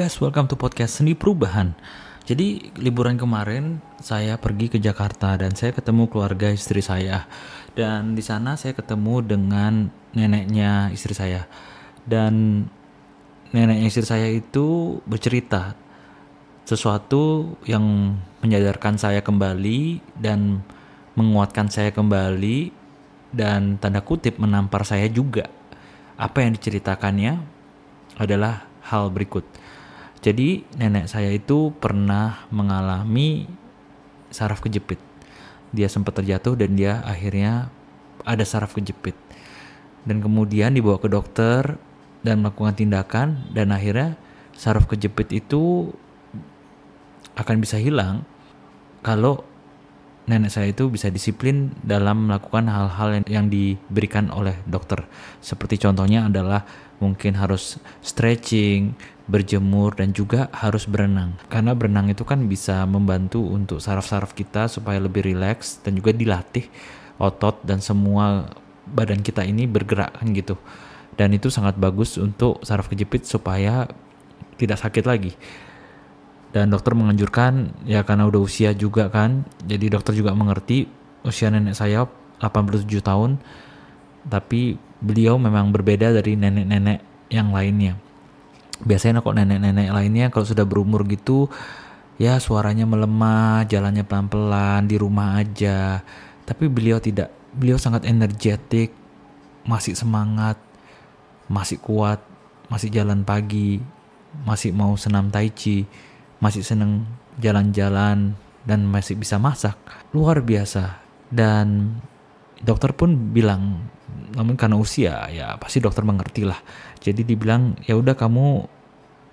guys, welcome to podcast Seni Perubahan. Jadi liburan kemarin saya pergi ke Jakarta dan saya ketemu keluarga istri saya. Dan di sana saya ketemu dengan neneknya istri saya. Dan neneknya istri saya itu bercerita sesuatu yang menyadarkan saya kembali dan menguatkan saya kembali dan tanda kutip menampar saya juga. Apa yang diceritakannya adalah hal berikut. Jadi nenek saya itu pernah mengalami saraf kejepit. Dia sempat terjatuh dan dia akhirnya ada saraf kejepit. Dan kemudian dibawa ke dokter dan melakukan tindakan dan akhirnya saraf kejepit itu akan bisa hilang kalau nenek saya itu bisa disiplin dalam melakukan hal-hal yang, yang diberikan oleh dokter. Seperti contohnya adalah mungkin harus stretching, berjemur dan juga harus berenang. Karena berenang itu kan bisa membantu untuk saraf-saraf kita supaya lebih rileks dan juga dilatih otot dan semua badan kita ini bergerak kan gitu. Dan itu sangat bagus untuk saraf kejepit supaya tidak sakit lagi. Dan dokter menganjurkan ya karena udah usia juga kan. Jadi dokter juga mengerti usia nenek saya 87 tahun tapi beliau memang berbeda dari nenek-nenek yang lainnya. Biasanya kok nenek-nenek lainnya kalau sudah berumur gitu ya suaranya melemah, jalannya pelan-pelan, di rumah aja. Tapi beliau tidak. Beliau sangat energetik, masih semangat, masih kuat, masih jalan pagi, masih mau senam tai chi, masih seneng jalan-jalan dan masih bisa masak. Luar biasa. Dan dokter pun bilang namun karena usia ya pasti dokter mengerti lah jadi dibilang ya udah kamu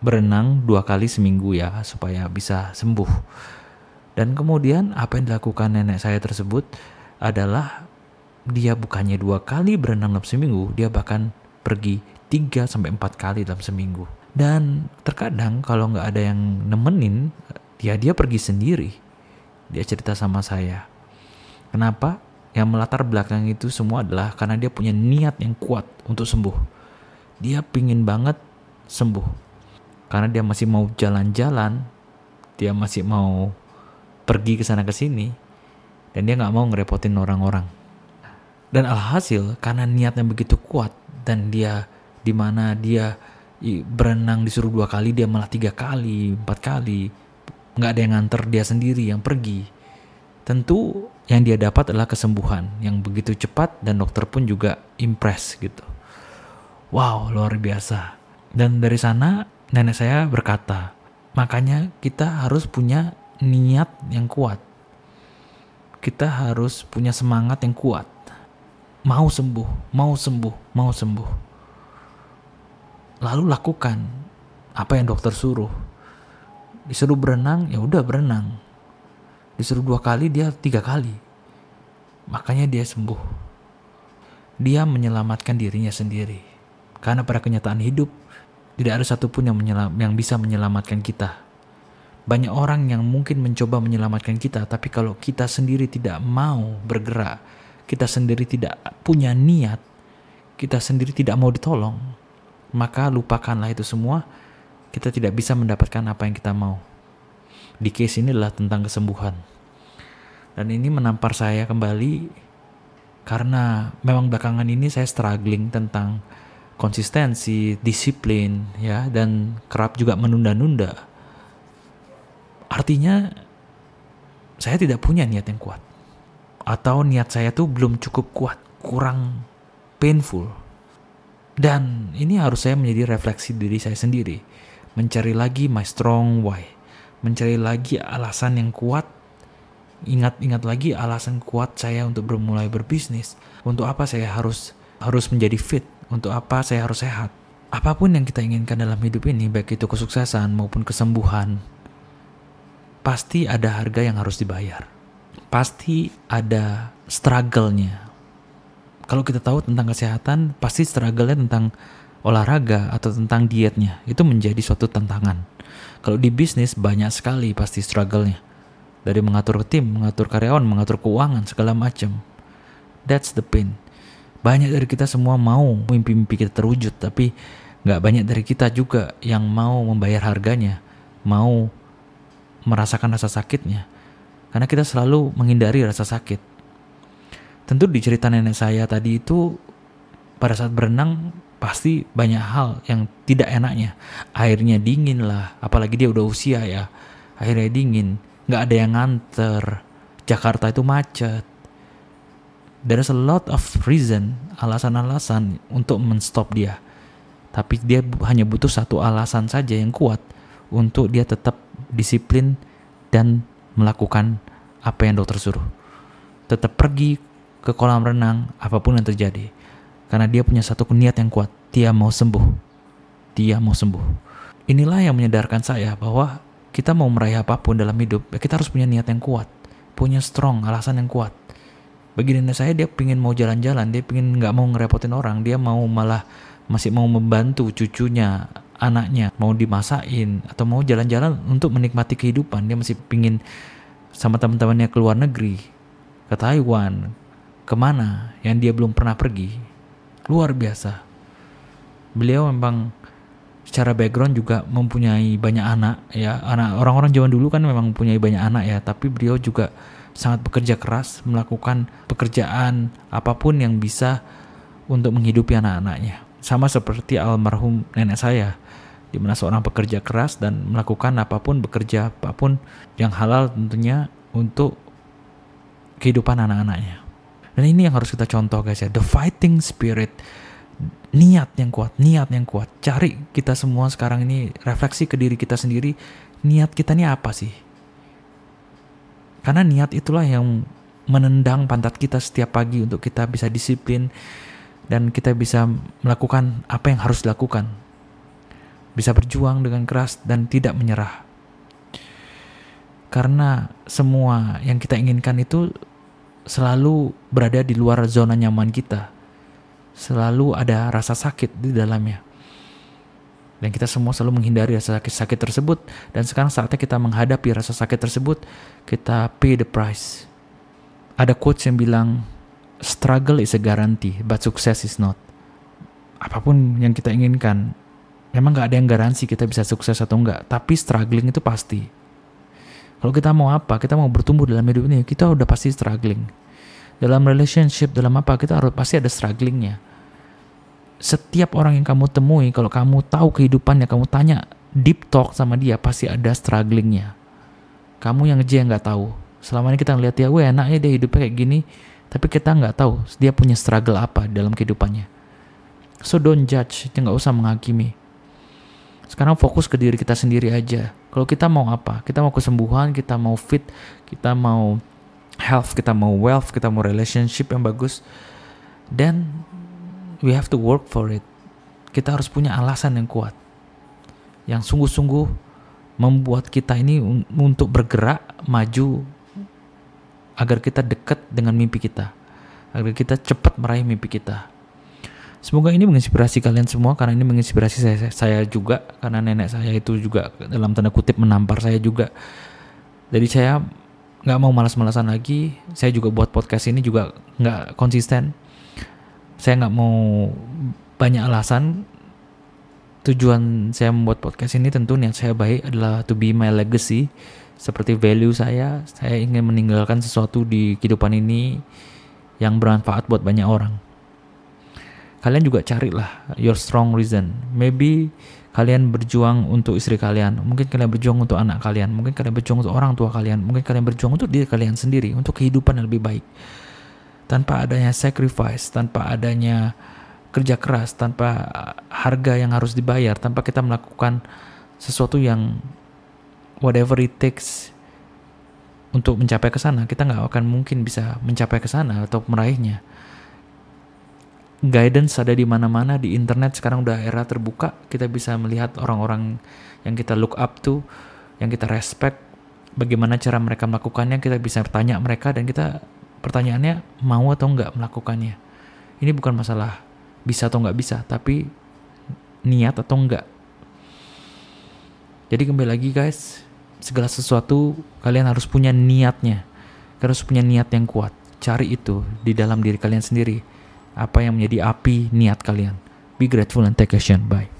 berenang dua kali seminggu ya supaya bisa sembuh dan kemudian apa yang dilakukan nenek saya tersebut adalah dia bukannya dua kali berenang dalam seminggu dia bahkan pergi tiga sampai empat kali dalam seminggu dan terkadang kalau nggak ada yang nemenin ya dia pergi sendiri dia cerita sama saya kenapa yang melatar belakang itu semua adalah karena dia punya niat yang kuat untuk sembuh. Dia pingin banget sembuh. Karena dia masih mau jalan-jalan, dia masih mau pergi ke sana ke sini, dan dia nggak mau ngerepotin orang-orang. Dan alhasil karena niatnya begitu kuat dan dia di mana dia berenang disuruh dua kali dia malah tiga kali empat kali nggak ada yang nganter dia sendiri yang pergi tentu yang dia dapat adalah kesembuhan yang begitu cepat dan dokter pun juga impress gitu. Wow, luar biasa. Dan dari sana nenek saya berkata, makanya kita harus punya niat yang kuat. Kita harus punya semangat yang kuat. Mau sembuh, mau sembuh, mau sembuh. Lalu lakukan apa yang dokter suruh. Disuruh berenang, ya udah berenang. Disuruh dua kali dia tiga kali. Makanya dia sembuh. Dia menyelamatkan dirinya sendiri. Karena pada kenyataan hidup tidak ada satupun yang, menyelam, yang bisa menyelamatkan kita. Banyak orang yang mungkin mencoba menyelamatkan kita tapi kalau kita sendiri tidak mau bergerak kita sendiri tidak punya niat kita sendiri tidak mau ditolong maka lupakanlah itu semua kita tidak bisa mendapatkan apa yang kita mau di case ini adalah tentang kesembuhan. Dan ini menampar saya kembali karena memang belakangan ini saya struggling tentang konsistensi, disiplin, ya, dan kerap juga menunda-nunda. Artinya saya tidak punya niat yang kuat. Atau niat saya tuh belum cukup kuat, kurang painful. Dan ini harus saya menjadi refleksi diri saya sendiri. Mencari lagi my strong why. Mencari lagi alasan yang kuat. Ingat-ingat lagi alasan kuat saya untuk bermulai berbisnis. Untuk apa saya harus harus menjadi fit? Untuk apa saya harus sehat? Apa pun yang kita inginkan dalam hidup ini baik itu kesuksesan maupun kesembuhan pasti ada harga yang harus dibayar. Pasti ada struggle-nya kalau kita tahu tentang kesehatan pasti struggle-nya tentang olahraga atau tentang dietnya itu menjadi suatu tantangan kalau di bisnis banyak sekali pasti struggle-nya. Dari mengatur tim, mengatur karyawan, mengatur keuangan, segala macam. That's the pain. Banyak dari kita semua mau mimpi-mimpi kita terwujud, tapi nggak banyak dari kita juga yang mau membayar harganya, mau merasakan rasa sakitnya. Karena kita selalu menghindari rasa sakit. Tentu di cerita nenek saya tadi itu pada saat berenang pasti banyak hal yang tidak enaknya. Airnya dingin lah, apalagi dia udah usia ya. Airnya dingin, nggak ada yang nganter. Jakarta itu macet. There's a lot of reason, alasan-alasan untuk menstop dia tapi dia hanya butuh satu alasan saja yang kuat untuk dia tetap disiplin dan melakukan apa yang dokter suruh. Tetap pergi ke kolam renang apa pun yang terjadi. Karena dia punya satu niat yang kuat. Dia mau sembuh. Dia mau sembuh. Inilah yang menyadarkan saya bahwa kita mau meraih apa pun dalam hidup, ya kita harus punya niat yang kuat. Punya strong, alasan yang kuat. Bagi nenek saya, dia pingin mau jalan-jalan. Dia pingin nggak mau ngerepotin orang. Dia mau malah masih mau membantu cucunya, anaknya, mau dimasakin atau mau jalan-jalan untuk menikmati kehidupan. Dia masih pingin sama teman-temannya ke luar negeri, ke Taiwan, ke mana yang dia belum pernah pergi. Luar biasa. Beliau memang secara background juga mempunyai banyak anak ya anak orang-orang zaman dulu kan memang mempunyai banyak anak ya tapi beliau juga sangat bekerja keras melakukan pekerjaan apa pun yang bisa untuk menghidupi anak-anaknya sama seperti almarhum nenek saya di mana seorang pekerja keras dan melakukan apa pun bekerja apa pun yang halal tentunya untuk kehidupan anak-anaknya. Dan ini yang harus kita contoh guys ya, the fighting spirit, niat yang kuat, niat yang kuat. Cari kita semua sekarang ini refleksi ke diri kita sendiri, niat kita ini apa sih? Karena niat itulah yang menendang pantat kita setiap pagi untuk kita bisa disiplin, dan kita bisa melakukan apa yang harus dilakukan. Bisa berjuang dengan keras dan tidak menyerah. Karena semua yang kita inginkan itu selalu berada di luar zona nyaman kita. Selalu ada rasa sakit di dalamnya. Dan kita semua selalu menghindari rasa sakit-sakit tersebut. Dan sekarang saatnya kita menghadapi rasa sakit tersebut, kita pay the price. Ada quotes yang bilang, struggle is a guarantee, but success is not. Apa pun yang kita inginkan, memang gak ada yang garansi kita bisa sukses atau enggak, tapi struggling itu pasti. Kalau kita mau apa, kita mau bertumbuh dalam hidup ini, kita udah pasti struggling. Dalam relationship, dalam apa, kita harus pasti ada strugglingnya. Setiap orang yang kamu temui, kalau kamu tahu kehidupannya, kamu tanya deep talk sama dia, pasti ada strugglingnya. Kamu yang aja yang nggak tahu. Selama ini kita ngeliat dia, wah enaknya dia hidupnya kayak gini, tapi kita nggak tahu dia punya struggle apa dalam kehidupannya. So don't judge, nggak usah menghakimi. Sekarang fokus ke diri kita sendiri aja. Kalau kita mau apa? Kita mau kesembuhan, kita mau fit, kita mau health, kita mau wealth, kita mau relationship yang bagus. Then we have to work for it. Kita harus punya alasan yang kuat. Yang sungguh-sungguh membuat kita ini untuk bergerak maju agar kita dekat dengan mimpi kita, agar kita cepat meraih mimpi kita. Semoga ini menginspirasi kalian semua karena ini menginspirasi saya, saya juga karena nenek saya itu juga dalam tanda kutip menampar saya juga. Jadi saya nggak mau malas-malasan lagi. Saya juga buat podcast ini juga nggak konsisten. Saya nggak mau banyak alasan. Tujuan saya membuat podcast ini tentu niat saya baik adalah to be my legacy seperti value saya, saya ingin meninggalkan sesuatu di kehidupan ini yang bermanfaat buat banyak orang. Kalian juga carilah your strong reason. Maybe kalian berjuang untuk istri kalian, mungkin kalian berjuang untuk anak kalian, mungkin kalian berjuang untuk orang tua kalian, mungkin kalian berjuang untuk diri kalian sendiri, untuk kehidupan yang lebih baik. Tanpa adanya sacrifice, tanpa adanya kerja keras, tanpa harga yang harus dibayar, tanpa kita melakukan sesuatu yang whatever it takes untuk mencapai ke sana, kita nggak akan mungkin bisa mencapai ke sana atau meraihnya. Guidance ada di mana-mana di internet sekarang udah era terbuka, kita bisa melihat orang-orang yang kita look up to, yang kita respect, bagaimana cara mereka melakukannya, kita bisa bertanya mereka dan kita pertanyaannya mau atau nggak melakukannya. Ini bukan masalah bisa atau nggak bisa, tapi niat atau enggak. Jadi kembali lagi guys, segala sesuatu kalian harus punya niatnya. Harus punya niat yang kuat. Cari itu di dalam diri kalian sendiri. Apa yang menjadi api niat kalian. Be grateful and take action. Bye.